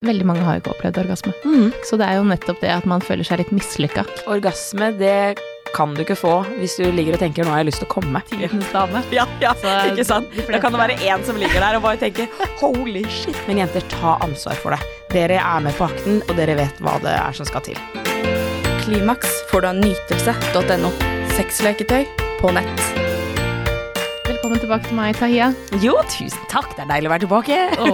Veldig mange har jo ikke opplevd orgasme. Så det er jo nettopp det at man føler seg litt mislykka. Orgasme, det kan du ikke få hvis du ligger og tenker 'nå har jeg lyst til å komme'. Tidenes dame. Ja, ja, Så ikke sant? Da kan det være én som ligger der og bare tenker 'holy shit'. Men jenter, ta ansvar for det. Dere er med på akten, og dere vet hva det er som skal til. Klimaks får du av nytelse.no. Sexleketøy på nett. Velkommen tilbake til meg, Tahia. Jo, tusen takk. Det er deilig å være tilbake. Å,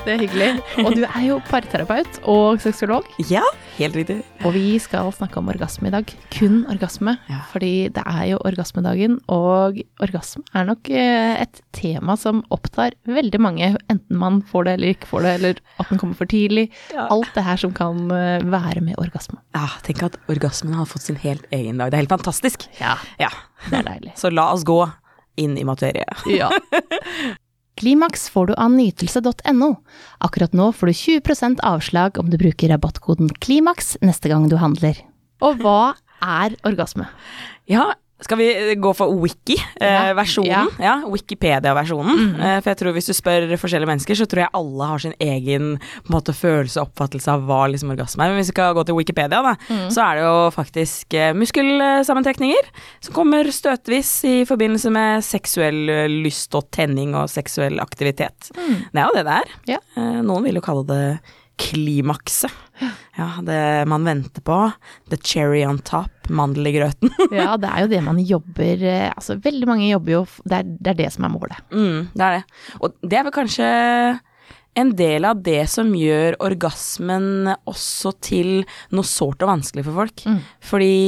det er hyggelig. Og du er jo parterapeut og sexolog. Ja, helt riktig. Og vi skal snakke om orgasme i dag. Kun orgasme. Ja. Fordi det er jo orgasmedagen, og orgasme er nok eh, et tema som opptar veldig mange, enten man får det eller ikke får det, eller at den kommer for tidlig. Ja. Alt det her som kan eh, være med orgasme. Ja, tenk at orgasmen har fått sin helt egen dag. Det er helt fantastisk. Ja, Ja, det er deilig. så la oss gå inn i materie. Ja. Klimaks får du av nytelse.no. Akkurat nå får du 20% avslag om du bruker rabattkoden KLIMAKS neste gang du handler. Og hva er orgasme? Ja, skal vi gå for wiki-versjonen? Ja, ja. Wikipedia-versjonen. Eh, For jeg tror hvis du spør forskjellige mennesker, så tror jeg alle har sin egen på måte, følelse og oppfattelse av hva liksom orgasme er. Men hvis vi skal gå til Wikipedia, da, så er det jo faktisk eh, muskelsammentrekninger som kommer støtvis i forbindelse med seksuell eh, lyst og tenning og seksuell aktivitet. Det er jo det det er. Ja. Eh, Noen vil jo kalle det klimakset. Ja, det man venter på. The cherry on top, mandel i grøten. Ja, det er jo det man jobber eh, Altså, veldig mange jobber jo Det er det, er det som er målet. Mm, det er det. Og det er vel kanskje en del av det som gjør orgasmen også til noe sårt og vanskelig for folk. Mm. Fordi,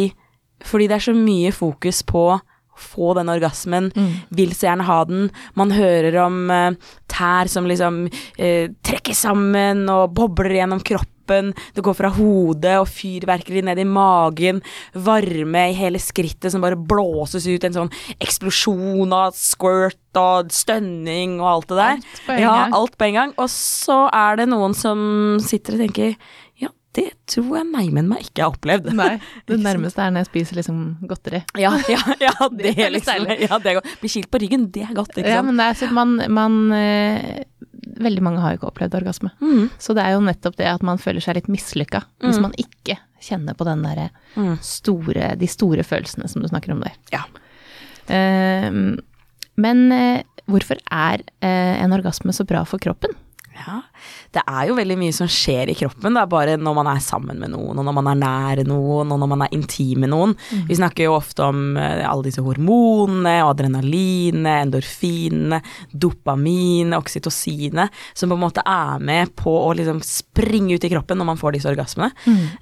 fordi det er så mye fokus på å få den orgasmen, vil så gjerne ha den. Man hører om uh, tær som liksom uh, trekker sammen og bobler gjennom kroppen. Det går fra hodet og fyrverkeri ned i magen. Varme i hele skrittet som bare blåses ut. En sånn eksplosjon av squirt og stønning og alt det der. Alt på en ja, gang. alt på en gang. Og så er det noen som sitter og tenker ja, det tror jeg neimen meg ikke har opplevd. Nei, det nærmeste er når jeg spiser liksom godteri. Ja, ja, ja, det, er liksom ja, det er godt. Bli kilt på ryggen, det er godt, ikke Ja, men det er sånn man, man eh, Veldig mange har jo ikke opplevd orgasme. Mm. Så det er jo nettopp det at man føler seg litt mislykka hvis man ikke kjenner på den derre Mm. store, de store følelsene som du snakker om der. Ja. Uh, men eh, hvorfor er eh, en orgasme så bra for kroppen? Ja, det er jo veldig mye som skjer i kroppen, da, bare når man er sammen med noen, og når man er nær noen, og når man er intim med noen. Vi snakker jo ofte om eh, alle disse hormonene, og adrenalinet, endorfinene, dopamin, oksytocinet, som på en måte er med på å liksom springe ut i kroppen når man får disse orgasmene.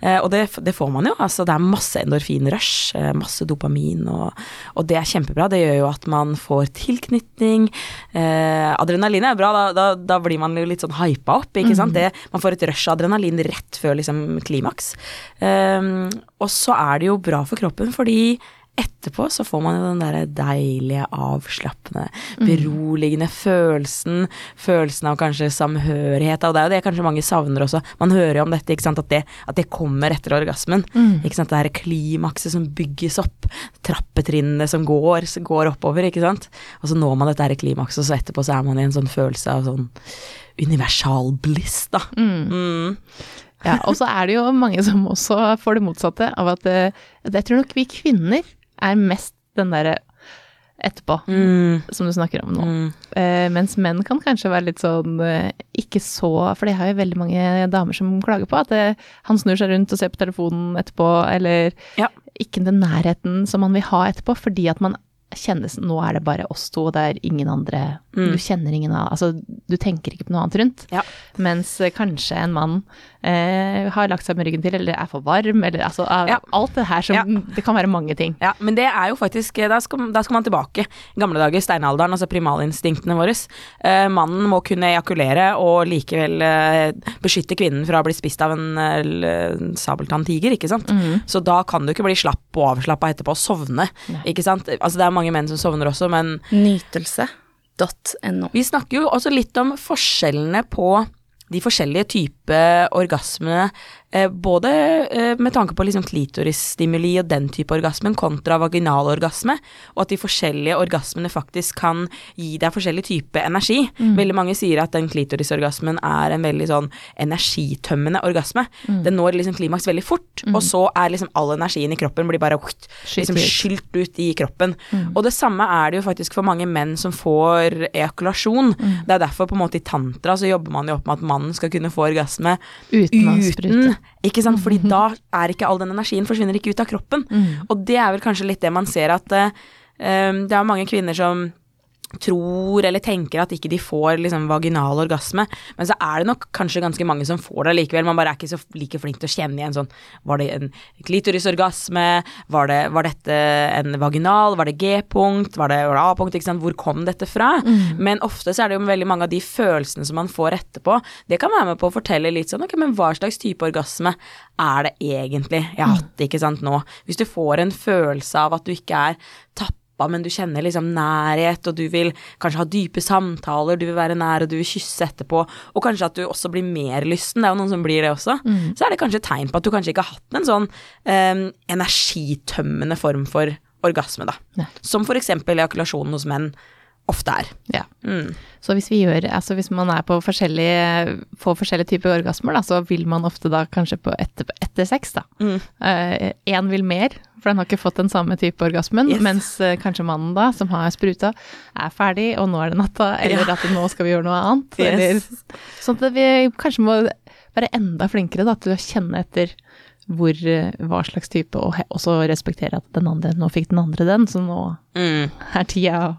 Eh, og det, det får man jo, altså det er masse endorfinrush, eh, masse dopamin, og, og det er kjempebra. Det gjør jo at man får tilknytning. Eh, adrenalin er bra, da, da, da blir man jo litt sånn hypa opp, ikke sant. Det, man får et rush av adrenalin rett før liksom klimaks. Um, og så er det jo bra for kroppen, fordi etterpå så får man jo den derre deilige, avslappende, beroligende følelsen. Følelsen av kanskje samhørighet, og det er jo det kanskje mange savner også. Man hører jo om dette, ikke sant, at det, at det kommer etter orgasmen. Ikke sant, det er klimakset som bygges opp, trappetrinnene som går, som går oppover, ikke sant. Og så når man dette her klimakset, og så etterpå så er man i en sånn følelse av sånn universal bliss, da. Mm. Ja, og så er det jo mange som også får det motsatte av at eh, Jeg tror nok vi kvinner er mest den derre etterpå, Mm. som du snakker om nå. Mm. Eh, mens menn kan kanskje være litt sånn eh, ikke så For det har jo veldig mange damer som klager på at det, han snur seg rundt og ser på telefonen etterpå, eller Ja. ikke den nærheten som man vil ha etterpå, fordi at man kjennes Nå er det bare oss to, og det er ingen andre Mm. Du kjenner ingen av Altså, du tenker ikke på noe annet rundt. Ja. Mens eh, kanskje en mann eh, har lagt seg med ryggen til, eller er for varm, eller altså Ja. Alt det her som Ja. Det kan være mange ting. Ja, men det er jo faktisk Da skal, da skal man tilbake. Gamle dager, steinalderen, altså primalinstinktene våre. Eh, mannen må kunne ejakulere og likevel eh, beskytte kvinnen fra å bli spist av en eh, l- sabeltann tiger, ikke sant. Så da kan du ikke bli slapp og avslappa etterpå og sovne, ikke sant. Altså det er mange menn som sovner også, men Nytelse.no. vi snakker jo også litt om forskjellene på de forskjellige typer orgasmene både eh, med tanke på liksom klitorisstimuli og den type orgasmen kontra vaginalorgasme, og at de forskjellige orgasmene faktisk kan gi deg forskjellig type energi. Veldig mange sier at den klitorisorgasmen er en veldig sånn energitømmende orgasme. Den når liksom klimaks veldig fort, og så er liksom all energien i kroppen blir bare liksom skylt ut i kroppen. Og det samme er det jo faktisk for mange menn som får ejakulasjon. Det er derfor på en måte i tantra så jobber man jo opp med at mannen skal kunne få orgasme Uten sprute. Ikke sant? Fordi da er ikke all den energien forsvinner ikke ut av kroppen. Og det er vel kanskje litt det man ser at eh, det er mange kvinner som tror eller tenker at ikke de får liksom vaginal orgasme, men så er det nok kanskje ganske mange som får det likevel. Man bare er ikke så like flink til å kjenne igjen sånn Var det en klitorisorgasme? Var, det, var dette en vaginal? Var det G-punkt? Var det, A-punkt? Ikke sant? Hvor kom dette fra? Men ofte så er det jo veldig mange av de følelsene som man får etterpå, det kan være med på å fortelle litt sånn ok, men hva slags type orgasme er det egentlig jeg har hatt, ikke sant, nå? Hvis du får en følelse av at du ikke er tappa, men du kjenner liksom nærhet, og du vil kanskje ha dype samtaler, du vil være nær, og du vil kysse etterpå, og kanskje at du også blir mer lysten, det er jo noen som blir det også, så er det kanskje et tegn på at du kanskje ikke har hatt en sånn eh, energitømmende form for orgasme, da. Nei. Som for eksempel ejakulasjonen hos menn ofte er. Ja. Mm. Så hvis vi gjør, altså hvis man er på forskjellige, får forskjellige typer orgasmer, da, så vil man ofte da kanskje på etter, etter sex, da. Én vil mer, for den har ikke fått den samme type orgasmen, Yes. mens uh, kanskje mannen da, som har spruta, er ferdig, og nå er det natta, eller Ja. at nå skal vi gjøre noe annet. Yes. Eller, sånn at vi kanskje må være enda flinkere da, til å kjenne etter hvor, eh, hva slags type, og også respektere at den andre, nå fikk den andre den, så nå Mm. er tida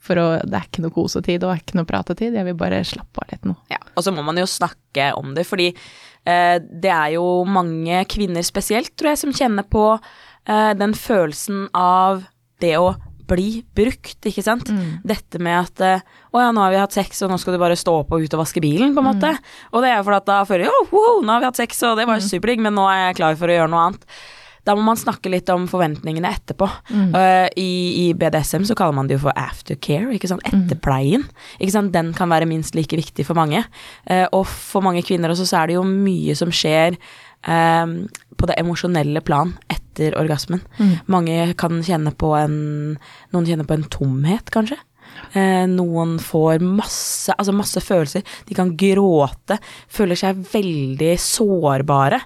for å Det er ikke noe kosetid og ikke noe pratetid, jeg vil bare slappe av litt nå. Ja, og så må man jo snakke om det, fordi eh, det er jo mange kvinner spesielt, tror jeg, som kjenner på eh, den følelsen av det å bli brukt, ikke sant. Dette med at eh, å ja, nå har vi hatt sex, og nå skal du bare stå opp og ut og vaske bilen, på en måte. Og det er jo fordi at da føler jeg jo wow, nå har vi hatt sex, og det var jo superdigg, men nå er jeg klar for å gjøre noe annet. Da må man snakke litt om forventningene etterpå. Eh, i, I BDSM så kaller man det jo for aftercare, ikke sant. Etterpleien. Ikke sant? Den kan være minst like viktig for mange. Uh, og for mange kvinner også så er det jo mye som skjer um, på det emosjonelle plan etter orgasmen. Mange kan kjenne på en Noen kjenner på en tomhet, kanskje. Eh, noen får masse, altså masse følelser. De kan gråte, føler seg veldig sårbare.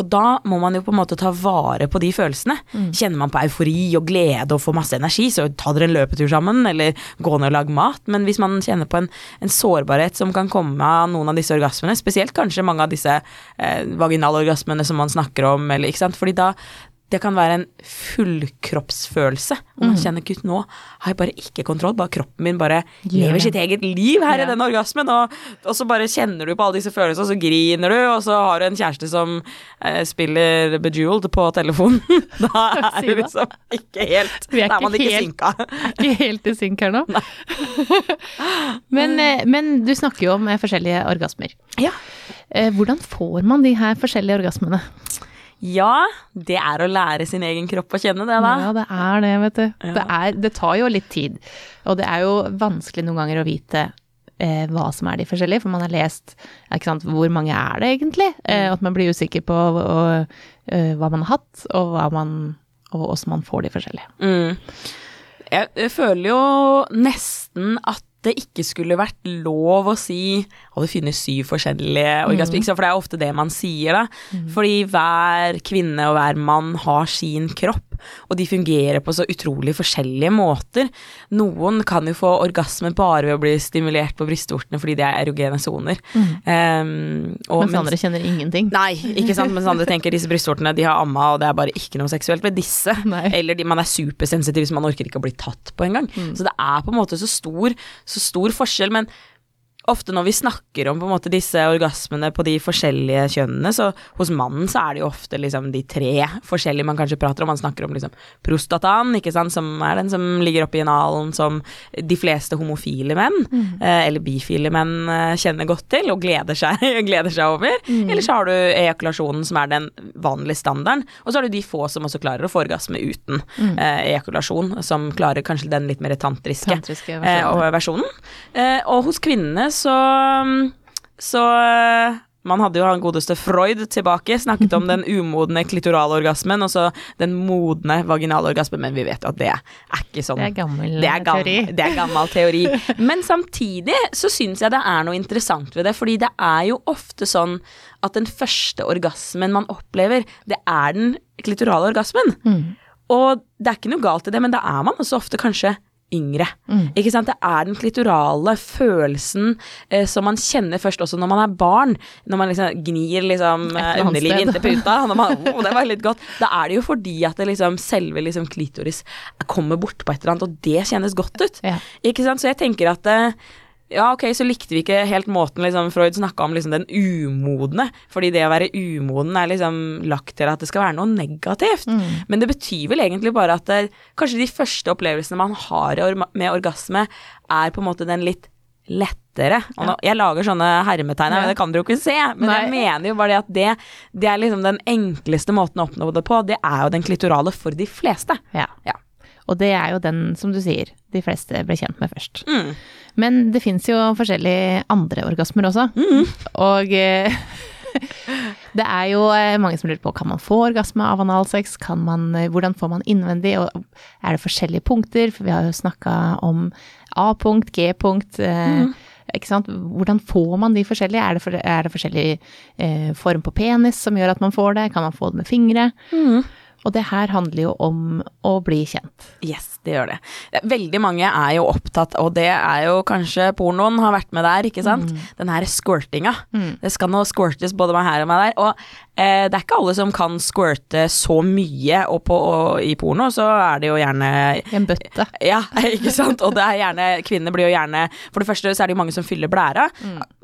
Og da må man jo på en måte ta vare på de følelsene. Kjenner man på eufori og glede og får masse energi, så ta dere en løpetur sammen, eller gå ned og lag mat. Men hvis man kjenner på en, en sårbarhet som kan komme av noen av disse orgasmene, spesielt kanskje mange av disse eh, vaginalorgasmene som man snakker om, eller ikke sant, fordi da det kan være en fullkroppsfølelse. Og man kjenner gud, nå har jeg bare ikke kontroll. Bare kroppen min bare lever sitt eget liv her Ja. i den orgasmen. Og, og så bare kjenner du på alle disse følelsene, og så griner du, og så har du en kjæreste som eh, spiller Bejeweled på telefonen. Da er du liksom ikke helt Vi er ikke ikke helt-. Er ikke helt i synk her nå. men, eh, men du snakker jo om eh, forskjellige orgasmer. Ja. Eh, Hvordan får man de her forskjellige orgasmene? Ja, det er å lære sin egen kropp å kjenne det, da. Ja, det er det, vet du. Ja. Det, er, det tar jo litt tid. Og det er jo vanskelig noen ganger å vite eh, hva som er de forskjellige, for man har lest sant, hvor mange er det egentlig, eh, at man blir usikker på og, eh, hva man har hatt, og hva man og hvordan man får de forskjellige. Mm. Jeg, jeg føler jo nesten at det ikke skulle vært lov å si å, det finnes syv forskjellige orgasmer, ikke for det er ofte det man sier da. Fordi hver kvinne og hver mann har sin kropp, og de fungerer på så utrolig forskjellige måter. Noen kan jo få orgasme bare ved å bli stimulert på brystvortene fordi de er erogene soner. Um, og Mens andre kjenner ingenting. Nei, ikke sant, mens andre tenker disse brystvortene de har amma, og det er bare ikke noe seksuelt ved disse. Nei. Eller de, man er supersensitiv så man orker ikke å bli tatt på engang. Så det er på en måte så stor, så stor forskjell, men ofte når vi snakker om måte disse orgasmene på de forskjellige kjønnene, så hos mannen så er det jo ofte liksom de tre forskjellige man kanskje prater om. Man snakker om liksom sant, som er den som ligger oppi analen, som de fleste homofile menn, eh, eller bifile menn, eh, kjenner godt til og gleder seg, gleder seg over. Eller så har du ejakulasjonen, som er den vanlige standarden. Og så har du de få som også klarer å få orgasme uten eh, ejakulasjon, som klarer kanskje den litt mer tantriske, Tantriske eh, og versjonen. Eh, og hos kvinnene så så man hadde jo han godeste Freud tilbake, snakket om den umodne klitoralorgasmen og så den modne vaginalorgasmen, men vi vet jo at det er ikke sånn. Det er gammel det er gammel, teori. Det er gammel teori. Men samtidig så syns jeg det er noe interessant ved det, fordi det er jo ofte sånn at den første orgasmen man opplever, det er den klitorale orgasmen. Mm. Og det er ikke noe galt i det, men da er man også ofte kanskje yngre. Mm. Ikke sant? Det er den klitorale følelsen eh, som man kjenner først også når man er barn. Når man liksom gnir liksom eh, underlivet inntil puta. Når man, oh, det var litt godt. Da er det jo fordi at det liksom, selve liksom klitoris kommer bort på et eller annet, og det kjennes godt ut. Ja. Ikke sant? Så jeg tenker at eh, ja, ok, så likte vi ikke helt måten liksom, Freud snakka om liksom, den umodne, fordi det å være umoden er liksom lagt til at det skal være noe negativt. Mm. Men det betyr vel egentlig bare at det, kanskje de første opplevelsene man har med orgasme, er på en måte den litt lettere. Nå, jeg lager sånne hermetegn her, men det kan dere jo ikke se. Men jeg mener jo bare det at det, det er liksom den enkleste måten å oppnå det på. Det er jo den klitorale for de fleste. Ja. Ja. Og det er jo den, som du sier, de fleste ble kjent med først. Mm. Men det fins jo forskjellige andre orgasmer også. Og eh, det er jo eh, mange som lurer på kan man få orgasme av analsex, kan man, eh, hvordan får man innvendig, og er det forskjellige punkter? For vi har jo snakka om A-punkt, G-punkt. Ikke sant? Hvordan får man de forskjellige? Er det, for, er det forskjellig eh, form på penis som gjør at man får det? Kan man få det med fingre? Og det her handler jo om å bli kjent. Yes, det gjør det. Veldig mange er jo opptatt, og det er jo kanskje pornoen har vært med der, ikke sant. Den her squirtinga. Det skal nå squirtes både meg her og meg der. Og eh, det er ikke alle som kan squirte så mye, og, på, og i porno så er det jo gjerne en bøtte. ja, ikke sant. Og det er gjerne Kvinner blir jo gjerne For det første så er det jo mange som fyller blæra.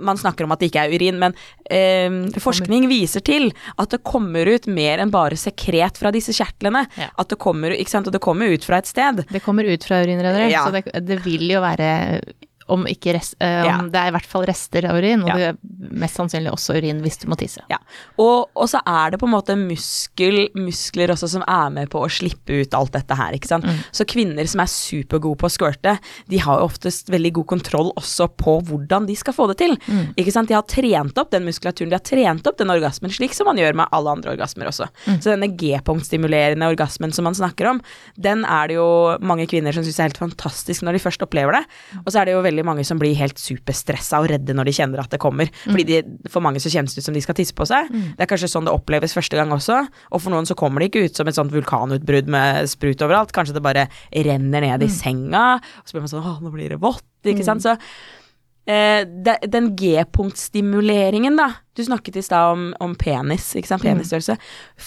Man snakker om at det ikke er urin, men eh, forskning viser til at det kommer ut mer enn bare sekret fra disse kjertlene. Ja. At det kommer, ikke sant? Og det kommer ut fra et sted. Det kommer ut fra urinrøret, Ja. så det, det vil jo være om rest, eh, om Ja. Det er i hvert fall rester av urin, og Ja. det er mest sannsynlig også urin hvis du må tisse. Ja, og, og så er det på en måte muskel, muskler også som er med på å slippe ut alt dette her, ikke sant. Så kvinner som er supergode på å squirte, de har jo oftest veldig god kontroll også på hvordan de skal få det til. Ikke sant. De har trent opp den muskulaturen, de har trent opp den orgasmen, slik som man gjør med alle andre orgasmer også. Så denne G-punktstimulerende orgasmen som man snakker om, den er det jo mange kvinner som syns er helt fantastisk når de først opplever det. Og så er det jo veldig mange som blir helt superstressa og redde når de kjenner at det kommer. Fordi de, for mange så kjennes det ut som de skal tisse på seg. Det er kanskje sånn det oppleves første gang også. Og for noen så kommer det ikke ut som et sånt vulkanutbrudd med sprut overalt. Kanskje det bare renner ned i senga, og så blir man sånn Å, nå blir det vått, ikke sant. Så eh, de, den G-punktstimuleringen, da. Du snakket i stad om, om penis, ikke sant. Penisstørrelse.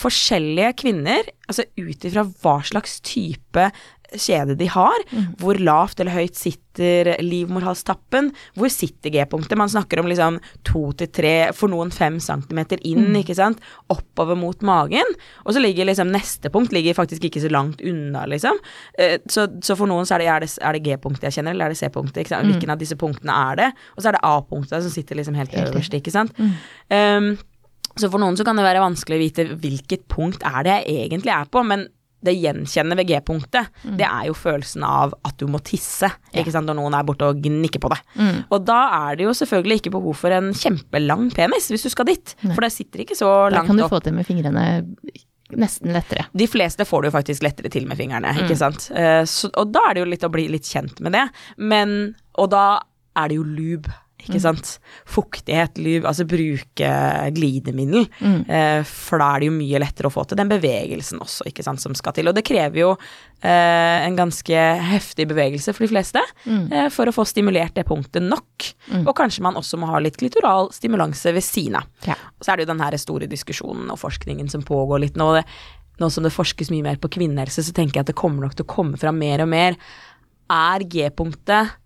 Forskjellige kvinner, altså ut ifra hva slags type kjede de har, hvor lavt eller høyt sitter livmorhalstappen, hvor sitter G-punktet. Man snakker om liksom to til tre, for noen fem centimeter inn, ikke sant, oppover mot magen. Og så ligger liksom neste punkt ligger faktisk ikke så langt unna, liksom. Eh, Så, så for noen så er det, er det, det G-punktet jeg kjenner, eller er det C-punktet? ikke sant? Hvilken av disse punktene er det? Og så er det A-punktet som sitter liksom helt Helt øverst, ikke sant. Um, så for noen så kan det være vanskelig å vite hvilket punkt er det jeg egentlig er på, men det gjenkjennende ved G-punktet, det er jo følelsen av at du må tisse, ikke sant, når noen er borte og gnikker på deg. Og da er det jo selvfølgelig ikke behov for en kjempelang penis hvis du skal dit, for det sitter ikke så Da langt kan du opp. få til med fingrene nesten lettere. De fleste får du faktisk lettere til med fingrene, ikke sant. Eh, så, og da er det jo litt å bli litt kjent med det, men Og da er det jo lube. Ikke sant. Fuktighet, lyv, altså bruke glidemiddel. Eh, for da er det jo mye lettere å få til den bevegelsen også, ikke sant, som skal til. Og det krever jo eh, en ganske heftig bevegelse for de fleste eh, for å få stimulert det punktet nok. Og kanskje man også må ha litt klitoral stimulanse ved siden av. Ja. Og så er det jo den her store diskusjonen og forskningen som pågår litt nå. Det, nå som det forskes mye mer på kvinnehelse, så tenker jeg at det kommer nok til å komme fram mer og mer. Er G-punktet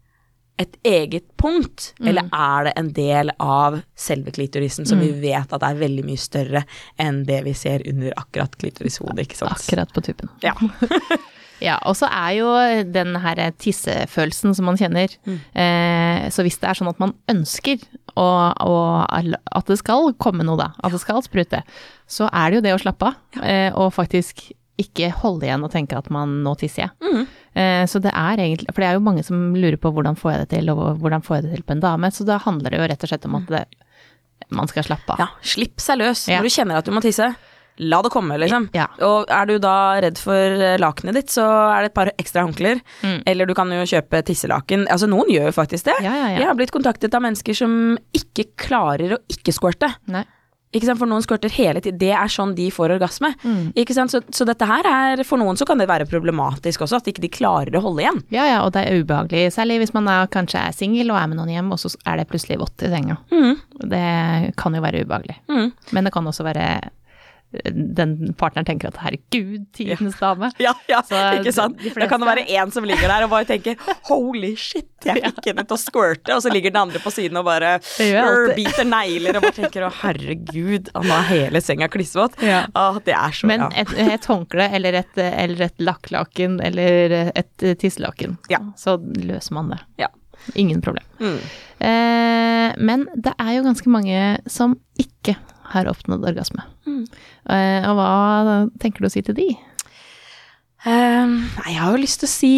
et eget punkt, eller er det en del av selve klitorisen som vi vet at er veldig mye større enn det vi ser under akkurat klitorishodet, ikke sant? Akkurat på tuppen. Ja. Ja, og så er jo den her tissefølelsen som man kjenner, eh, så hvis det er sånn at man ønsker å, å, at det skal komme noe da, at det skal sprute, så er det jo det å slappe av, eh, og faktisk ikke holde igjen og tenke at man nå tisser jeg. Eh, så det er egentlig, for det er jo mange som lurer på hvordan får jeg det til, og hvordan får jeg det til på en dame, så da handler det jo rett og slett om at det, man skal slappe av. Ja, slipp seg løs. Ja. Når du kjenner at du må tisse, la det komme, liksom. Ja. Og er du da redd for eh, lakenet ditt, så er det et par ekstra håndklær. Mm. Eller du kan jo kjøpe tisselaken. Altså, noen gjør jo faktisk det. Ja. Jeg har blitt kontaktet av mennesker som ikke klarer å ikke squirte. Nei. For noen squirter hele tiden. Det er sånn de får orgasme. Mm. Ikke sant, så, så dette her er For noen så kan det være problematisk også, at ikke de klarer å holde igjen. Ja, ja, og det er ubehagelig, særlig hvis man da kanskje er singel og er med noen hjem, og så er det plutselig vått i senga. Mm. Det kan jo være ubehagelig. Mm. Men det kan også være den partneren tenker at herregud, tidenes dame. Ja, ja, Så ikke sant. Da kan det være én som ligger der og bare tenker holy shit, jeg fikk henne til å squirte, og så ligger den andre på siden og bare biter negler og bare tenker å herregud, han er hele senga klissvåt. Ja. Ah, det er så Men et, et håndkle eller et, eller et lakklaken eller et tisselaken, Ja. så løser man det. Ja. Ingen problem. Mm. Eh, men det er jo ganske mange som ikke har oppnådd orgasme. Mm. Eh, og hva tenker du å si til de? Nei, jeg har jo lyst til å si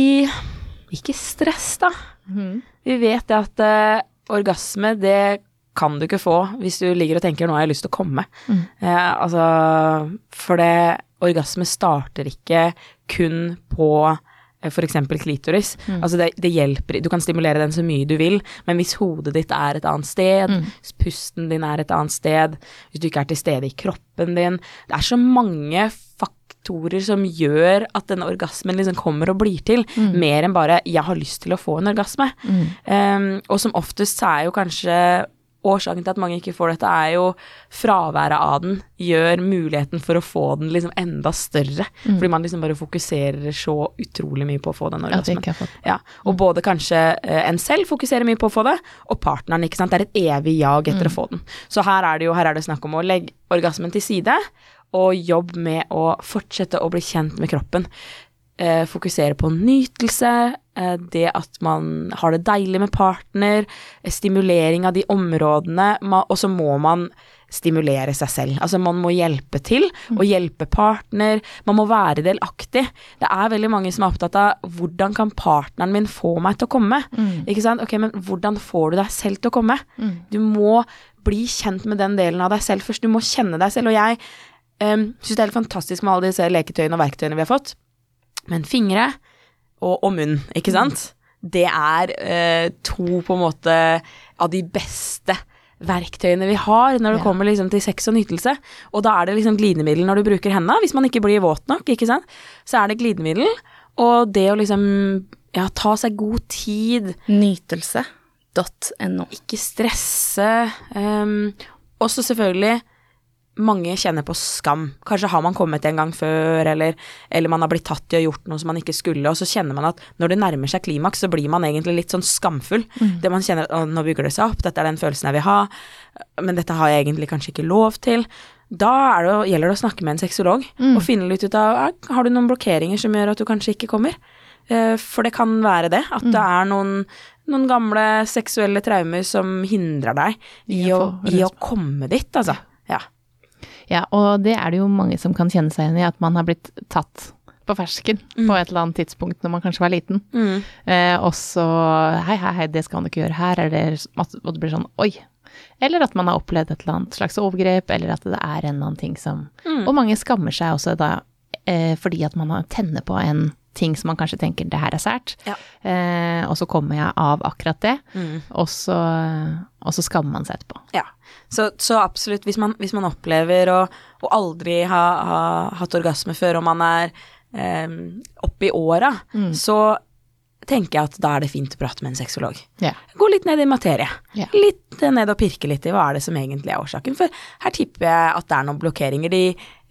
ikke stress, da. Vi vet det at uh, orgasme, det kan du ikke få hvis du ligger og tenker 'nå har jeg lyst til å komme'. Mm. Altså, for det Orgasme starter ikke kun på eh, eksempel klitoris. Mm. Altså det, det hjelper Du kan stimulere den så mye du vil, men hvis hodet ditt er et annet sted, Mm. pusten din er et annet sted, hvis du ikke er til stede i kroppen din Det er så mange faktorer som gjør at denne orgasmen liksom kommer og blir til, Mm. mer enn bare 'jeg har lyst til å få en orgasme'. Um, og som oftest så er jo kanskje Årsaken til at mange ikke får dette, er jo fraværet av den gjør muligheten for å få den liksom enda større. Fordi man liksom bare fokuserer så utrolig mye på å få den orgasmen. Ja, og både kanskje eh, en selv fokuserer mye på å få det, og partneren, ikke sant. Det er et evig jag etter å få den. Så her er det jo her er det snakk om å legge orgasmen til side, og jobb med å fortsette å bli kjent med kroppen. Eh, fokusere på nytelse, eh, det at man har det deilig med partner, eh, stimulering av de områdene, og så må man stimulere seg selv. Altså man må hjelpe til, og hjelpe partner. Man må være delaktig. Det er veldig mange som er opptatt av hvordan kan partneren min få meg til å komme? Ikke sant? Ok, men hvordan får du deg selv til å komme? Du må bli kjent med den delen av deg selv først. Du må kjenne deg selv. Og jeg um, syns det er helt fantastisk med alle disse leketøyene og verktøyene vi har fått. Men fingre og, og munn, ikke sant? Det er eh, to på en måte av de beste verktøyene vi har når det Ja. kommer liksom til sex og nytelse. Og da er det liksom glidemiddel når du bruker hendene, hvis man ikke blir våt nok, ikke sant. Så er det glidemiddel, og det å liksom ja, ta seg god tid, Nytelse.no. ikke stresse. Um, også selvfølgelig mange kjenner på skam. Kanskje har man kommet en gang før, eller, eller man har blitt tatt i å gjort noe som man ikke skulle, og så kjenner man at når det nærmer seg klimaks, så blir man egentlig litt sånn skamfull. Det man kjenner at nå bygger det seg opp, dette er den følelsen jeg vil ha, men dette har jeg egentlig kanskje ikke lov til. Da er det, gjelder det å snakke med en sexolog og finne litt ut av har du noen blokkeringer som gjør at du kanskje ikke kommer. Eh, For det kan være det, at det er noen, noen gamle seksuelle traumer som hindrer deg i, å, i å komme dit, altså. Ja. Og det er det jo mange som kan kjenne seg igjen i, at man har blitt tatt på fersken på et eller annet tidspunkt når man kanskje var liten. Mm. Eh, og så hei, hei, hei, det skal man ikke gjøre her, eller og det blir sånn oi. Eller at man har opplevd et eller annet slags overgrep, eller at det er en eller annen ting som Og mange skammer seg også da eh, fordi at man tenner på en ting som man kanskje tenker det her er sært, Ja. eh, og så kommer jeg av akkurat det, Mm. og, så, og så skammer man seg etterpå. Ja, så, så absolutt, hvis man, hvis man opplever å, å aldri ha, ha hatt orgasme før, og man er eh, oppe i åra, så tenker jeg at da er det fint å prate med en sexolog. Yeah. Gå litt ned i materie. Yeah. Litt ned og pirke litt i hva er det som egentlig er årsaken. For her tipper jeg at det er noen blokkeringer. De,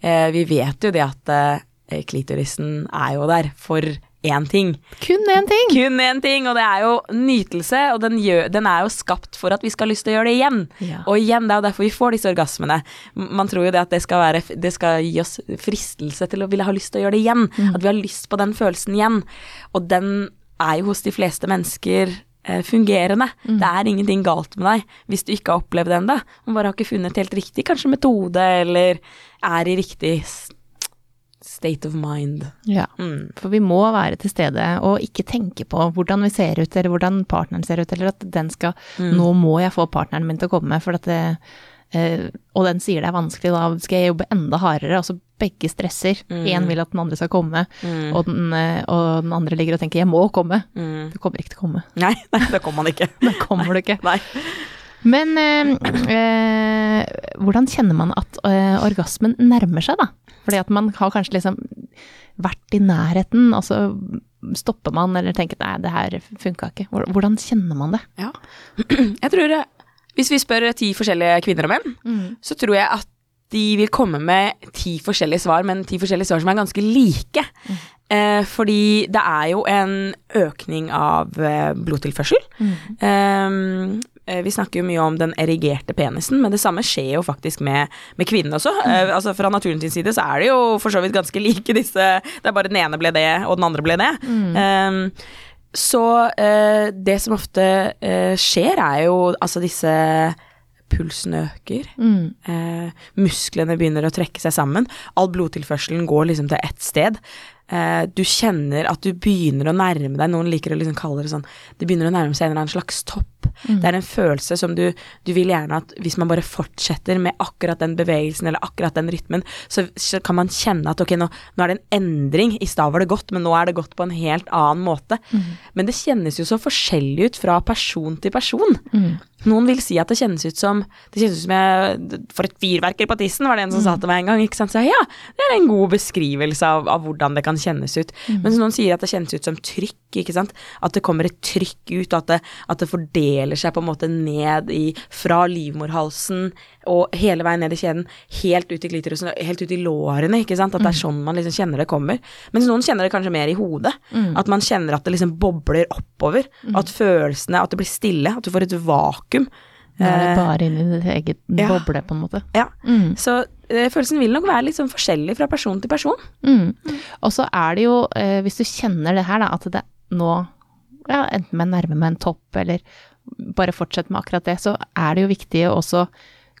eh, vi vet jo det at eh, klitorisen er jo der for én ting. Kun én ting! Kun én ting, og det er jo nytelse, og den, gjør, den er jo skapt for at vi skal ha lyst til å gjøre det igjen. Ja. Og igjen, det er jo derfor vi får disse orgasmene. Man tror jo det at det skal, være, det skal gi oss fristelse til å ville ha lyst til å gjøre det igjen. At vi har lyst på den følelsen igjen. Og den er jo hos de fleste mennesker fungerende. fungerende. Det er ingenting galt med deg hvis du ikke har opplevd det ennå. Man bare har ikke funnet helt riktig kanskje metode, eller er i riktig state of mind. Ja. Mm. For vi må være til stede og ikke tenke på hvordan vi ser ut, eller hvordan partneren ser ut, eller at den skal Nå må jeg få partneren min til å komme, for at det, eh, og den sier det er vanskelig, da skal jeg jobbe enda hardere. Altså begge stresser. Én Mm. vil at den andre skal komme, Mm. og, den, eh, og den andre ligger og tenker 'jeg må komme'. Mm. Du kommer ikke til å komme. Nei, nei, det kommer man ikke. Da kommer du ikke. Nei. Men eh, eh, hvordan kjenner man at eh, orgasmen nærmer seg, da? Fordi at man har kanskje liksom vært i nærheten, og så stopper man eller tenker nei, det her funka ikke. Hvordan kjenner man det? Ja. Jeg tror eh, Hvis vi spør ti forskjellige kvinner og menn, så tror jeg at de vil komme med ti forskjellige svar, men ti forskjellige svar som er ganske like. Eh, fordi det er jo en økning av eh, blodtilførsel. Mm. eh, vi snakker jo mye om den erigerte penisen, men det samme skjer jo faktisk med, med kvinnen også. Eh, altså Fra naturens side så er det jo for så vidt ganske like disse Det er bare den ene ble det, og den andre ble det. Um, så eh, det som ofte eh, skjer, er jo altså disse Pulsen øker. Mm. Eh, musklene begynner å trekke seg sammen. All blodtilførselen går liksom til ett sted. Eh, du kjenner at du begynner å nærme deg Noen liker å liksom kalle det sånn Det begynner å nærme seg en eller annen slags topp. Det er en følelse som du Du vil gjerne at hvis man bare fortsetter med akkurat den bevegelsen eller akkurat den rytmen, så, så kan man kjenne at ok, nå, nå er det en endring. I stad var det godt, men nå er det godt på en helt annen måte. Men det kjennes jo så forskjellig ut fra person til person. Noen vil si at det kjennes ut som Det kjennes ut som jeg får et fyrverkeri på tissen, var det en som sa til meg en gang. Ikke sant? Så ja, det er en god beskrivelse av, av hvordan det kan kjennes ut. Mens noen sier at det kjennes ut som trykk, ikke sant. At det kommer et trykk ut, at det, at det fordeler seg på en måte ned i Fra livmorhalsen og hele veien ned i kjeden, helt ut i klitorisen, helt ut i lårene, ikke sant. At det er sånn man liksom kjenner det kommer. Mens noen kjenner det kanskje mer i hodet. At man kjenner at det liksom bobler oppover. At følelsene At det blir stille. At du får et vakuum. Da er det bare inn i ditt eget ja. boble, på en måte. ja. Mm. Så eh, følelsen vil nok være litt sånn forskjellig fra person til person. Mm. Og så er det jo, eh, hvis du kjenner det her, da, at det nå ja, enten med nærme med en topp, eller bare fortsett med akkurat det, så er det jo viktig å også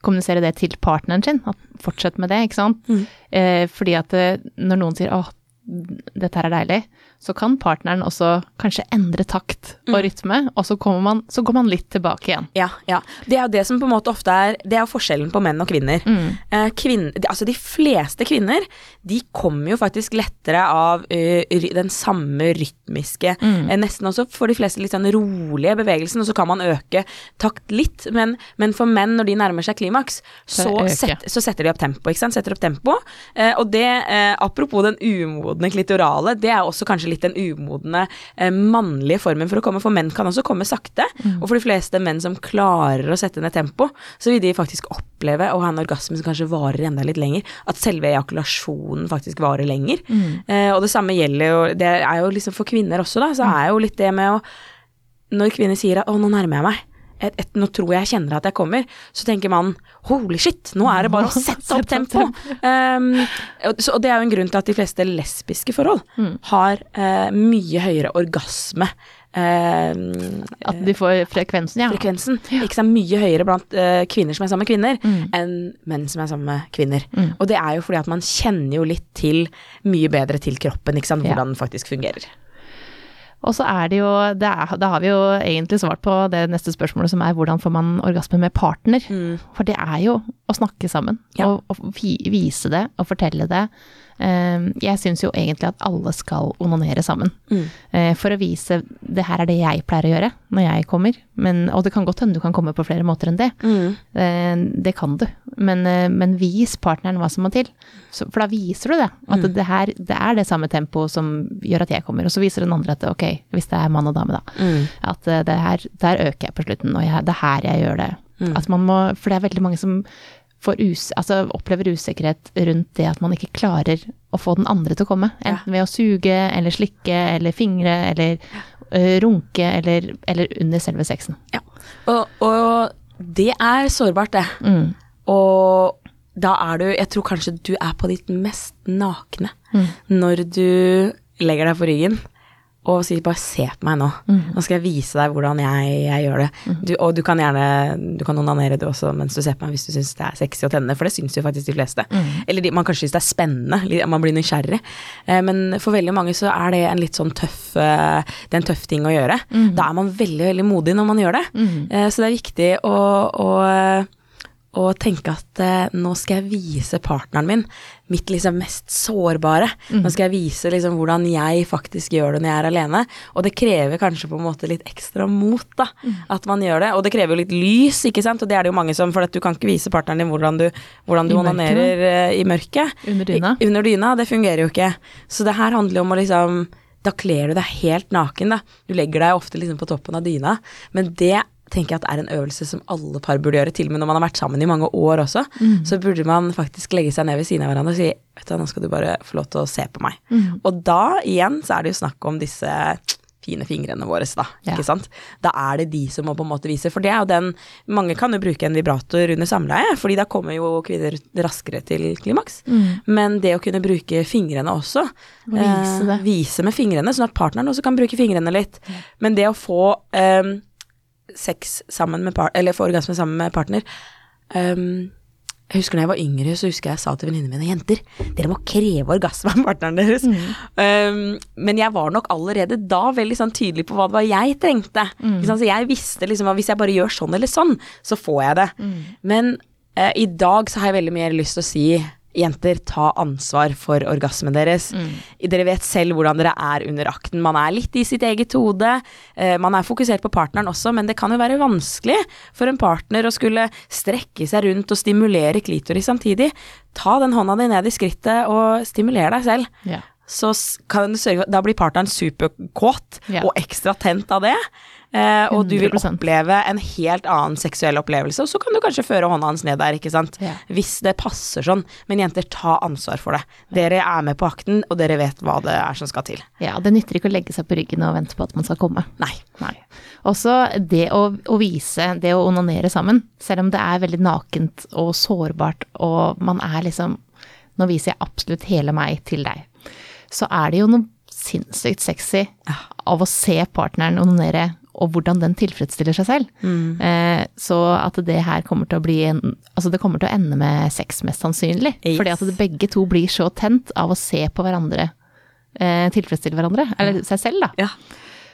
kommunisere det til partneren sin. At fortsett med det, ikke sant. Mm. Eh, fordi at eh, når noen sier åh, dette her er deilig, så kan partneren også kanskje endre takt og rytme, og så, man, så går man litt tilbake igjen. Ja, ja. Det er jo det som på en måte ofte er Det er forskjellen på menn og kvinner. Eh, kvinn, altså de fleste kvinner, de kommer jo faktisk lettere av eh, den samme rytmiske eh, Nesten også for de fleste litt sånn rolige bevegelsen, og så kan man øke takt litt. Men, men for menn, når de nærmer seg klimaks, Så så, set, så setter de opp tempo, ikke sant. Setter opp tempo. Eh, og det, eh, apropos den umodne klitorale, det er også kanskje litt den umodne eh, mannlige formen for å komme, for menn kan også komme sakte. Og for de fleste menn som klarer å sette ned tempo, så vil de faktisk oppleve å ha en orgasme som kanskje varer enda litt lenger. At selve ejakulasjonen faktisk varer lenger. Eh, og det samme gjelder jo Det er jo liksom for kvinner også, da, så er jo litt det med å Når kvinner sier at 'å, nå nærmer jeg meg', et, et, nå tror jeg jeg kjenner at jeg kommer, så tenker man holy shit, nå er det bare å sette opp tempo. Um, og, så, og det er jo en grunn til at de fleste lesbiske forhold har uh, mye høyere orgasme. Uh, At de får frekvensen, ja. frekvensen. Ikke så mye høyere blant uh, kvinner som er sammen med kvinner, enn menn som er sammen med kvinner. Og det er jo fordi at man kjenner jo litt til mye bedre til kroppen, ikke sant, Ja. hvordan den faktisk fungerer. Og så er det jo, det er, da har vi jo egentlig svart på det neste spørsmålet som er hvordan får man orgasme med partner? For det er jo å snakke sammen, Ja. og, og vise det og fortelle det. Eh, Jeg syns jo egentlig at alle skal onanere sammen. Mm. Eh, For å vise det her er det jeg pleier å gjøre når jeg kommer. Men, og det kan godt hende du kan komme på flere måter enn det. Mm. Det kan du. Men, eh, men vis partneren hva som må til. For da viser du det. At Mm. det, her, det er det samme tempoet som gjør at jeg kommer. Og så viser den andre at ok, hvis det er mann og dame, da. Mm. At eh, det her, der øker jeg på slutten, og jeg, det er her jeg gjør det. Mm. At man må, for det er veldig mange som us, altså opplever usikkerhet rundt det at man ikke klarer å få den andre til å komme. Enten ved å suge, eller slikke, eller fingre, eller uh, runke, eller, eller under selve sexen. Ja. Og, og det er sårbart, det. Mm. Og da er du Jeg tror kanskje du er på ditt mest nakne når du legger deg på ryggen og sier bare 'se på meg nå'. Nå skal jeg vise deg hvordan jeg, jeg gjør det. Du, og du kan gjerne Du kan onanere du også mens du ser på meg hvis du syns det er sexy og tennende, for det syns jo faktisk de fleste. Eller de, man kanskje syns det er spennende, man blir nysgjerrig. Eh, men for veldig mange så er det en litt sånn tøff eh, Det er en tøff ting å gjøre. Da er man veldig, veldig modig når man gjør det. Eh, så det er viktig å, å å tenke at eh, nå skal jeg vise partneren min mitt liksom mest sårbare. Nå skal jeg vise liksom hvordan jeg faktisk gjør det når jeg er alene. Og det krever kanskje på en måte litt ekstra mot, da, at man gjør det. Og det krever jo litt lys, ikke sant, og det er det jo mange som For at du kan ikke vise partneren din hvordan du, hvordan du I onanerer uh, i mørket. Under dyna. I, under dyna. Det fungerer jo ikke. Så det her handler jo om å liksom Da kler du deg helt naken, da. Du legger deg ofte liksom på toppen av dyna, men det tenker jeg at er en øvelse som alle par burde gjøre, til og med når man har vært sammen i mange år også. Så burde man faktisk legge seg ned ved siden av hverandre og si vet du nå skal du bare få lov til å se på meg. Og da igjen så er det jo snakk om disse fine fingrene våre, da. Ja. Ikke sant? Da er det de som må på en måte vise. For det er jo den Mange kan jo bruke en vibrator under samleie, fordi da kommer jo kvinner raskere til klimaks. Men det å kunne bruke fingrene også, Og vise eh, vise med fingrene, sånn at partneren også kan bruke fingrene litt. Men det å få eh, sex sammen med par eller få orgasme sammen med partner Um, Jeg husker da jeg var yngre, så husker jeg sa til venninnene mine Jenter, dere må kreve orgasme av partneren deres. Ehm, men jeg var nok allerede da veldig sånn tydelig på hva det var jeg trengte. Mm. Så jeg visste liksom at hvis jeg bare gjør sånn eller sånn, så får jeg det. Men uh, i dag så har jeg veldig mer lyst til å si Jenter, ta ansvar for orgasmen deres. Dere vet selv hvordan dere er under akten. Man er litt i sitt eget hode. Eh, man er fokusert på partneren også, men det kan jo være vanskelig for en partner å skulle strekke seg rundt og stimulere klitoris samtidig. Ta den hånda di ned i skrittet og stimuler deg selv. Yeah. Så kan du sørge for Da blir partneren superkåt yeah. og ekstra tent av det. Eh, og du vil oppleve en helt annen seksuell opplevelse, og så kan du kanskje føre hånda hans ned der, ikke sant. Ja. Hvis det passer sånn. Men jenter, ta ansvar for det. Dere er med på akten, og dere vet hva det er som skal til. ja, det nytter ikke å legge seg på ryggen og vente på at man skal komme. Nei. Nei. Også det å, å vise, det å onanere sammen, selv om det er veldig nakent og sårbart, og man er liksom Nå viser jeg absolutt hele meg til deg. Så er det jo noe sinnssykt sexy av å se partneren onanere, og hvordan den tilfredsstiller seg selv. Eh, så at det her kommer til å bli en Altså det kommer til å ende med sex, mest sannsynlig. Yes. Fordi at det, begge to blir så tent av å se på hverandre eh, tilfredsstille hverandre. Eller seg selv, da. Ja.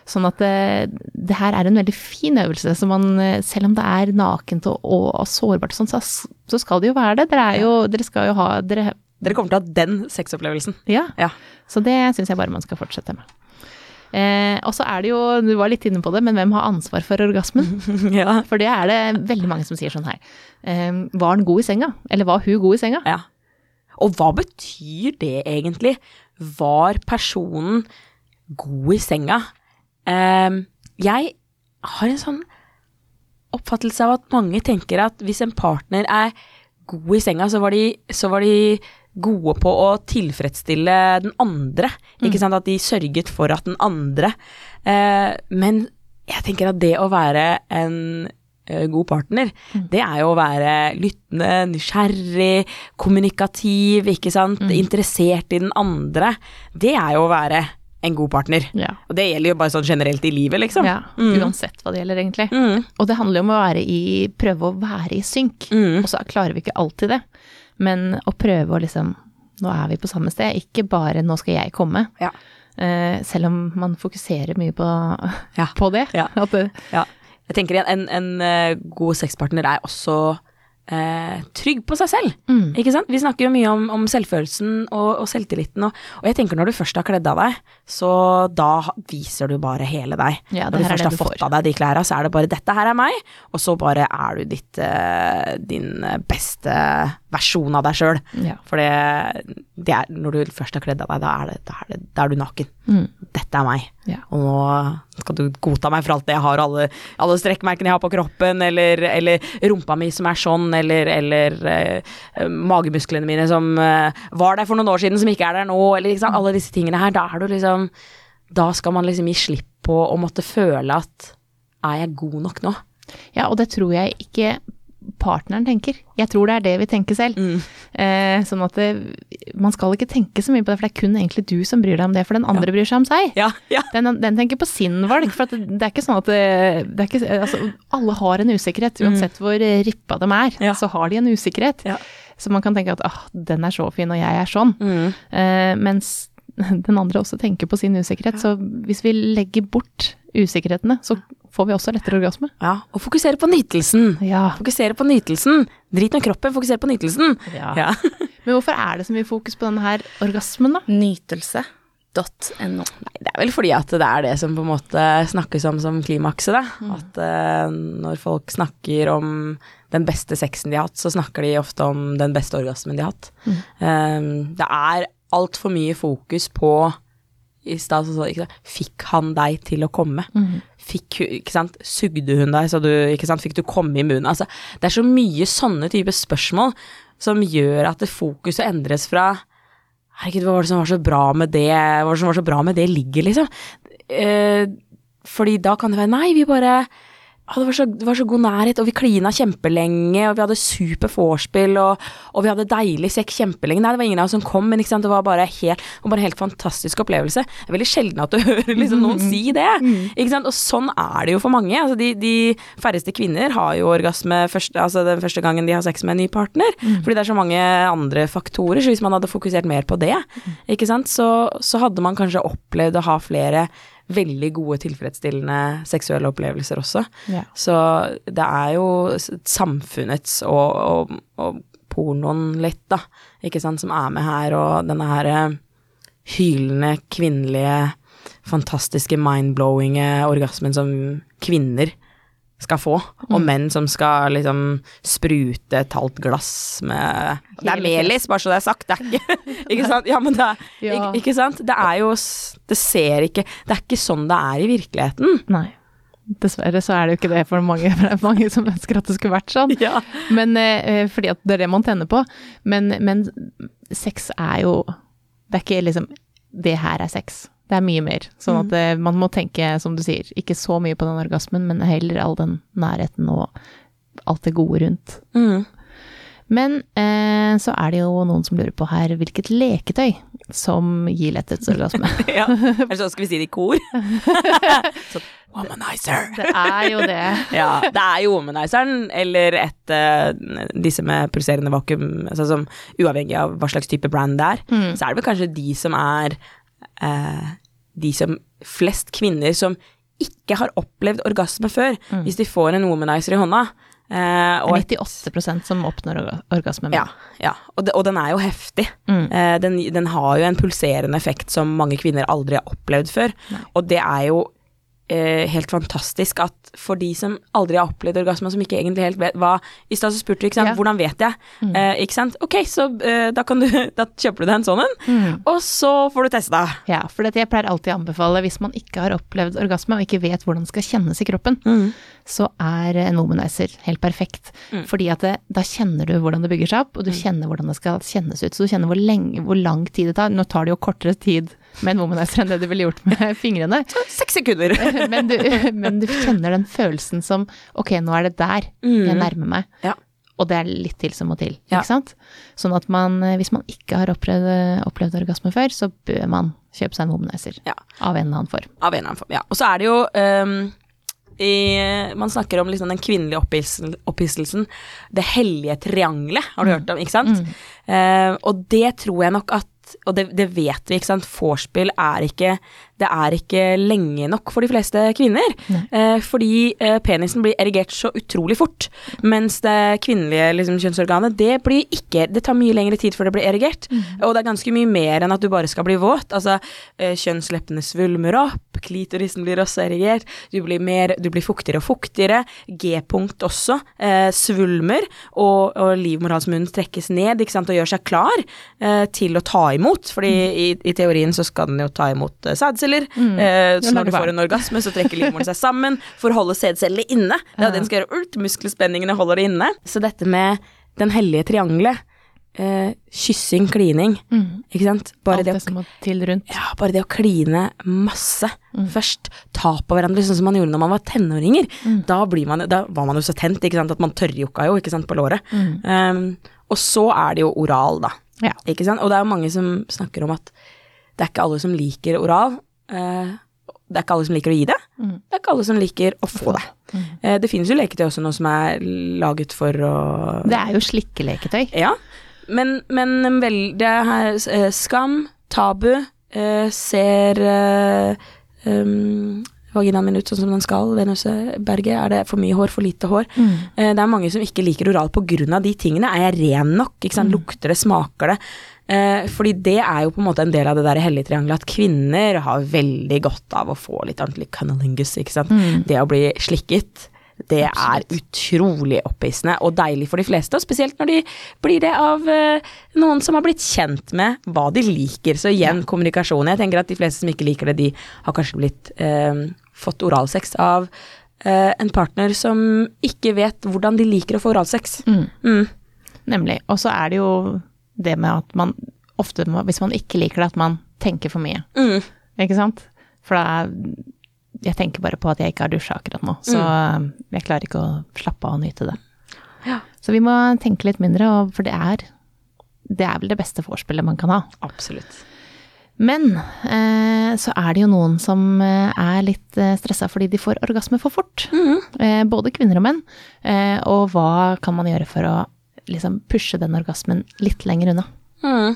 Sånn at det, det her er en veldig fin øvelse, så man, eh, selv om det er nakent og, og, og sårbart og sånn, så, så skal det jo være det. Dere, er jo, dere skal jo ha dere, Dere kommer til å ha den sexopplevelsen. Ja. Ja. Så det syns jeg bare man skal fortsette med. Eh, og så er det jo, du var litt inne på det, men hvem har ansvar for orgasmen? ja. For det er det veldig mange som sier sånn her. Eh, var han god i senga? Eller var hun god i senga? ja. Og hva betyr det egentlig? Var personen god i senga? Eh, jeg har en sånn oppfattelse av at mange tenker at hvis en partner er god i senga, så var de, så var de gode på å tilfredsstille den andre. Ikke sant? At de sørget for at den andre eh, Men jeg tenker at det å være en eh, god partner, det er jo å være lyttende, nysgjerrig, kommunikativ, ikke sant, interessert i den andre. Det er jo å være en god partner. Ja. Og det gjelder jo bare sånn generelt i livet, liksom. Ja, uansett hva det gjelder, egentlig. Mm. Og det handler jo om å være i, prøve å være i synk. Mm. Og så klarer vi ikke alltid det, men å prøve å liksom Nå er vi på samme sted, ikke bare 'nå skal jeg komme'. Ja. Eh, selv om man fokuserer mye på, Ja. på det. Ja. Det Ja. Jeg tenker en, en, en eh, god sexpartner er også eh, trygg på seg selv. Mm. Ikke sant? Vi snakker jo mye om, om selvfølelsen og, og selvtilliten, og, og jeg tenker når du først har kledd av deg, så da viser du bare hele deg. Når du først har du fått får. av deg de klærne, så er det bare 'dette her er meg', og så bare er du ditt, eh, din beste versjon av deg sjøl. Ja. For det, det er, når du først har kledd av deg, da er, det, da er, det, da er du naken. Mm. Dette er meg. Ja. Og nå skal du godta meg for alt det jeg har, alle, alle strekkmerkene jeg har på kroppen, eller, eller rumpa mi som er sånn, eller, eller eh, magemusklene mine som eh, var der for noen år siden, som ikke er der nå, eller liksom, alle disse tingene her. Da er du liksom Da skal man liksom gi slipp på å måtte føle at er jeg god nok nå? ja, og det tror jeg ikke partneren tenker. Jeg tror det er det vi tenker selv. Eh, sånn at det, man skal ikke tenke så mye på det, for det er kun egentlig du som bryr deg om det, for den andre bryr seg om seg. Ja, ja. Den, den tenker på sin valg, for at det, det er ikke sånn at det, det er ikke, altså, Alle har en usikkerhet, uansett hvor eh, rippa de er, Ja. så har de en usikkerhet. Ja. Så man kan tenke at ah, den er så fin, og jeg er sånn. Mm. Eh, mens den andre også tenker på sin usikkerhet. Så hvis vi legger bort usikkerhetene, så får vi også lettere orgasme. Ja, og fokusere på nytelsen. Ja. Fokusere på nytelsen. Drit med kroppen, fokusere på nytelsen. ja. Ja. Men hvorfor er det så mye fokus på denne her orgasmen, da? Nytelse.no. Nei, det er vel fordi at det er det som på en måte snakkes om som klimakset, da. Mm. At uh, når folk snakker om den beste sexen de har hatt, så snakker de ofte om den beste orgasmen de har hatt. Mm. Um, det er altfor mye fokus på i stad så sa ikke sant, Fikk han deg til å komme? Mm. Fikk, ikke sant, Sugde hun deg, så du, ikke sant, fikk du komme i munnen? Altså, det er så mye sånne typer spørsmål som gjør at det fokuset endres fra Herregud, hva var det som var så bra med det, hva var det som var så bra med det ligget, liksom? Eh, fordi da kan det være nei, vi bare det, var så, det var så god nærhet, og vi klina kjempelenge, og vi hadde super vorspiel, og, og vi hadde deilig sekk kjempelenge. Nei, det var ingen av oss som kom, men sant? det var bare helt, var bare en helt fantastisk opplevelse. Det er veldig sjelden at du hører liksom, noen si det. Ikke sant? Og sånn er det jo for mange. Altså, de, de færreste kvinner har jo orgasme første, altså, den første gangen de har sex med en ny partner, fordi det er så mange andre faktorer. Så hvis man hadde fokusert mer på det? Så, så hadde man kanskje opplevd å ha flere veldig gode, tilfredsstillende seksuelle opplevelser også. Ja. Så det er jo samfunnets og, og, og pornoen litt, da, ikke sant, som er med her, og denne her eh, hylende, kvinnelige, fantastiske, mindblowinge orgasmen som kvinner skal få, og menn som skal liksom sprute et halvt glass med Det er melis, bare så det er sagt, det er ikke Ikke sant? Ja, men det er Ja. ikke, ikke sant? Det er jo Det ser ikke Det er ikke sånn det er i virkeligheten. Nei. Dessverre så er det jo ikke det for mange, for det er mange som ønsker at det skulle vært sånn. Ja. Men, eh, fordi at det er det man tenner på. Men, men sex er jo Det er ikke liksom Det her er sex. Det er mye mer. Sånn at det, man må tenke, som du sier, ikke så mye på den orgasmen, men heller all den nærheten og alt det gode rundt. Mm. Men eh, så er det jo noen som lurer på her hvilket leketøy som gir letthetsorgasme. ja. Eller så skal vi si det i kor. så, womanizer. det er jo det. Ja, det er jo womanizeren, eller et uh, disse med pulserende vakuum, altså som uavhengig av hva slags type brand det er, Mm. så er det vel kanskje de som er eh, De som Flest kvinner som ikke har opplevd orgasme før, hvis de får en womanizer i hånda. eh, og Det er 98 som oppnår orgasme med. Ja, ja. Og, det, og den er jo heftig. Mm. Eh, den, den har jo en pulserende effekt som mange kvinner aldri har opplevd før. Og det er jo eh, helt fantastisk at for de som aldri har opplevd orgasme, som ikke egentlig helt vet hva I stad spurte du, ikke sant, Ja. hvordan vet jeg? Eh, ikke sant? Ok, så eh, da, kan du, da kjøper du deg en sånn en, Mm. og så får du testa. Ja, for dette jeg pleier alltid å anbefale hvis man ikke har opplevd orgasme og ikke vet hvordan det skal kjennes i kroppen, så er en womanizer helt perfekt. Mm. Fordi at det, da kjenner du hvordan det bygger seg opp, og du kjenner hvordan det skal kjennes ut. Så du kjenner hvor, lenge, hvor lang tid det tar. Nå tar det jo kortere tid med en womanizer enn det du ville gjort med fingrene. Seks sekunder. Men du, men du kjenner den følelsen som ok, nå er det der jeg nærmer meg. Mm. Ja. Og det er litt til som må til, Ja. ikke sant? Sånn at man, eh, hvis man ikke har opplevd, opplevd orgasme før, så bør man kjøpe seg en womanizer. Ja. Av en eller annen form. Av en eller annen form, ja. Og så er det jo um i, Man snakker om liksom den kvinnelige opphissel- opphisselsen. Det hellige triangelet, har du hørt om, ikke sant? Eh, og det tror jeg nok at og det, det vet vi, ikke sant. Vorspiel er ikke Det er ikke lenge nok for de fleste kvinner. Eh, fordi eh, penisen blir erigert så utrolig fort. Mens det kvinnelige liksom, kjønnsorganet, det blir ikke Det tar mye lengre tid før det blir erigert. Og det er ganske mye mer enn at du bare skal bli våt. Altså, eh, kjønnsleppene svulmer opp, klitorisen blir også erigert, du blir, mer, du blir fuktigere og fuktigere. G-punkt også eh, svulmer, og, og livmorhalsmunnen trekkes ned ikke sant, og gjør seg klar eh, til å ta imot. Fordi i, i teorien så skal den jo ta imot eh, sædceller. Eh, så når du får en orgasme, så trekker livmoren seg sammen for å holde sædcellene inne. Det er det den skal gjøre. Ult, muskelspenningene holder det inne. Så dette med den hellige triangelet, eh, kyssing, klining, ikke sant. Bare Alt det, å som må til rundt. ja, bare det å kline masse først. Ta på hverandre, sånn som man gjorde når man var tenåringer. Da, blir man, da var man jo så tent, ikke sant, at man tørrjokka jo, ikke sant, på låret. Um, og så er det jo oral, da. Ja. Ikke sant? Og det er jo mange som snakker om at det er ikke alle som liker oral. Eh, det er ikke alle som liker å gi det. Det er ikke alle som liker å få det. Eh, det finnes jo leketøy også nå som er laget for å Det er jo slikkeleketøy. ja, men, men vel, det er eh, skam, tabu, ser um, vaginaen min ut sånn som den skal, venusberget, er det for mye hår, for lite hår? Mm. Det er mange som ikke liker oral av de tingene. Er jeg ren nok? Ikke sant? Lukter det, smaker det? Eh, fordi det er jo på en måte en del av det der hellige triangelet at kvinner har veldig godt av å få litt ordentlig cunnilingus, ikke sant. Mm. Det å bli slikket, det er utrolig opphissende og deilig for de fleste, og spesielt når de blir det av eh, noen som har blitt kjent med hva de liker. Så igjen, kommunikasjon. Jeg tenker at de fleste som ikke liker det, de har kanskje blitt eh, fått oralsex av eh, en partner som ikke vet hvordan de liker å få oralsex. Mm. Mm. Nemlig. Og så er det jo det med at man ofte, må, hvis man ikke liker det, at man tenker for mye. Mm. Ikke sant? For da Jeg tenker bare på at jeg ikke har dusja akkurat nå, så jeg klarer ikke å slappe av og nyte det. Ja. Så vi må tenke litt mindre, og- for det er Det er vel det beste vorspielet man kan ha. Absolutt. Men eh, så er det jo noen som eh, er litt eh, stressa fordi de får orgasme for fort. Eh, både kvinner og menn. Eh, og hva kan man gjøre for å liksom pushe den orgasmen litt lenger unna? Mm.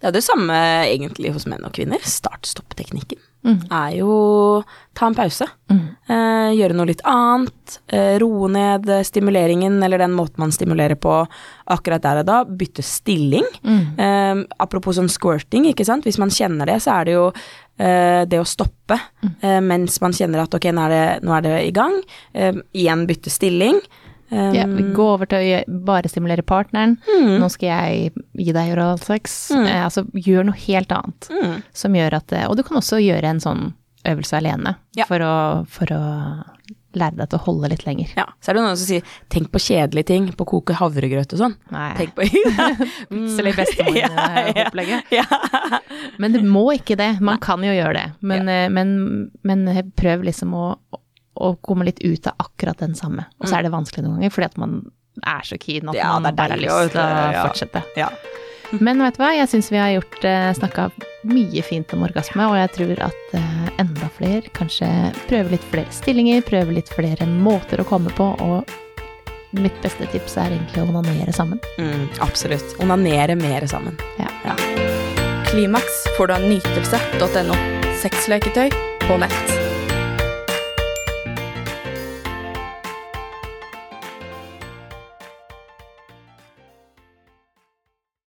Det er det samme egentlig hos menn og kvinner. Start-stopp-teknikken Mm. er jo ta en pause. Mm. Eh, gjøre noe litt annet. Eh, roe ned stimuleringen, eller den måten man stimulerer på akkurat der og da. Bytte stilling. Mm. Eh, apropos sånn squirting, ikke sant. Hvis man kjenner det, så er det jo eh, det å stoppe eh, mens man kjenner at ok, nå er det, nå er det i gang. Eh, igjen bytte stilling. Eh, Ja, gå over til å bare stimulere partneren. Mm. Nå skal jeg gi deg oralsex. Mm. Eh, altså, gjør noe helt annet. mm. Som gjør at Og du kan også gjøre en sånn øvelse alene Ja. for, å, for å lære deg til å holde litt lenger. Ja, så er det noen som sier tenk på kjedelige ting, på å koke havregrøt og sånn. Nei, Tenk på plutselig bestemor-opplegget. ja. Men det må ikke det. Man kan jo gjøre det. Men, eh, men, men prøv liksom å, å komme litt ut av akkurat den samme. Og så er det vanskelig noen ganger, fordi at man er så keen at Ja, man bare har lyst til å fortsette. ja. Men vet du hva, jeg syns vi har gjort eh, snakka mye fint om orgasme, og jeg tror at eh, enda flere kanskje prøver litt flere stillinger, prøver litt flere måter å komme på, og mitt beste tips er egentlig å onanere sammen. Mm, absolutt. Onanere mer sammen. Klimaks får du av nytelse.no. Sexleketøy på nett.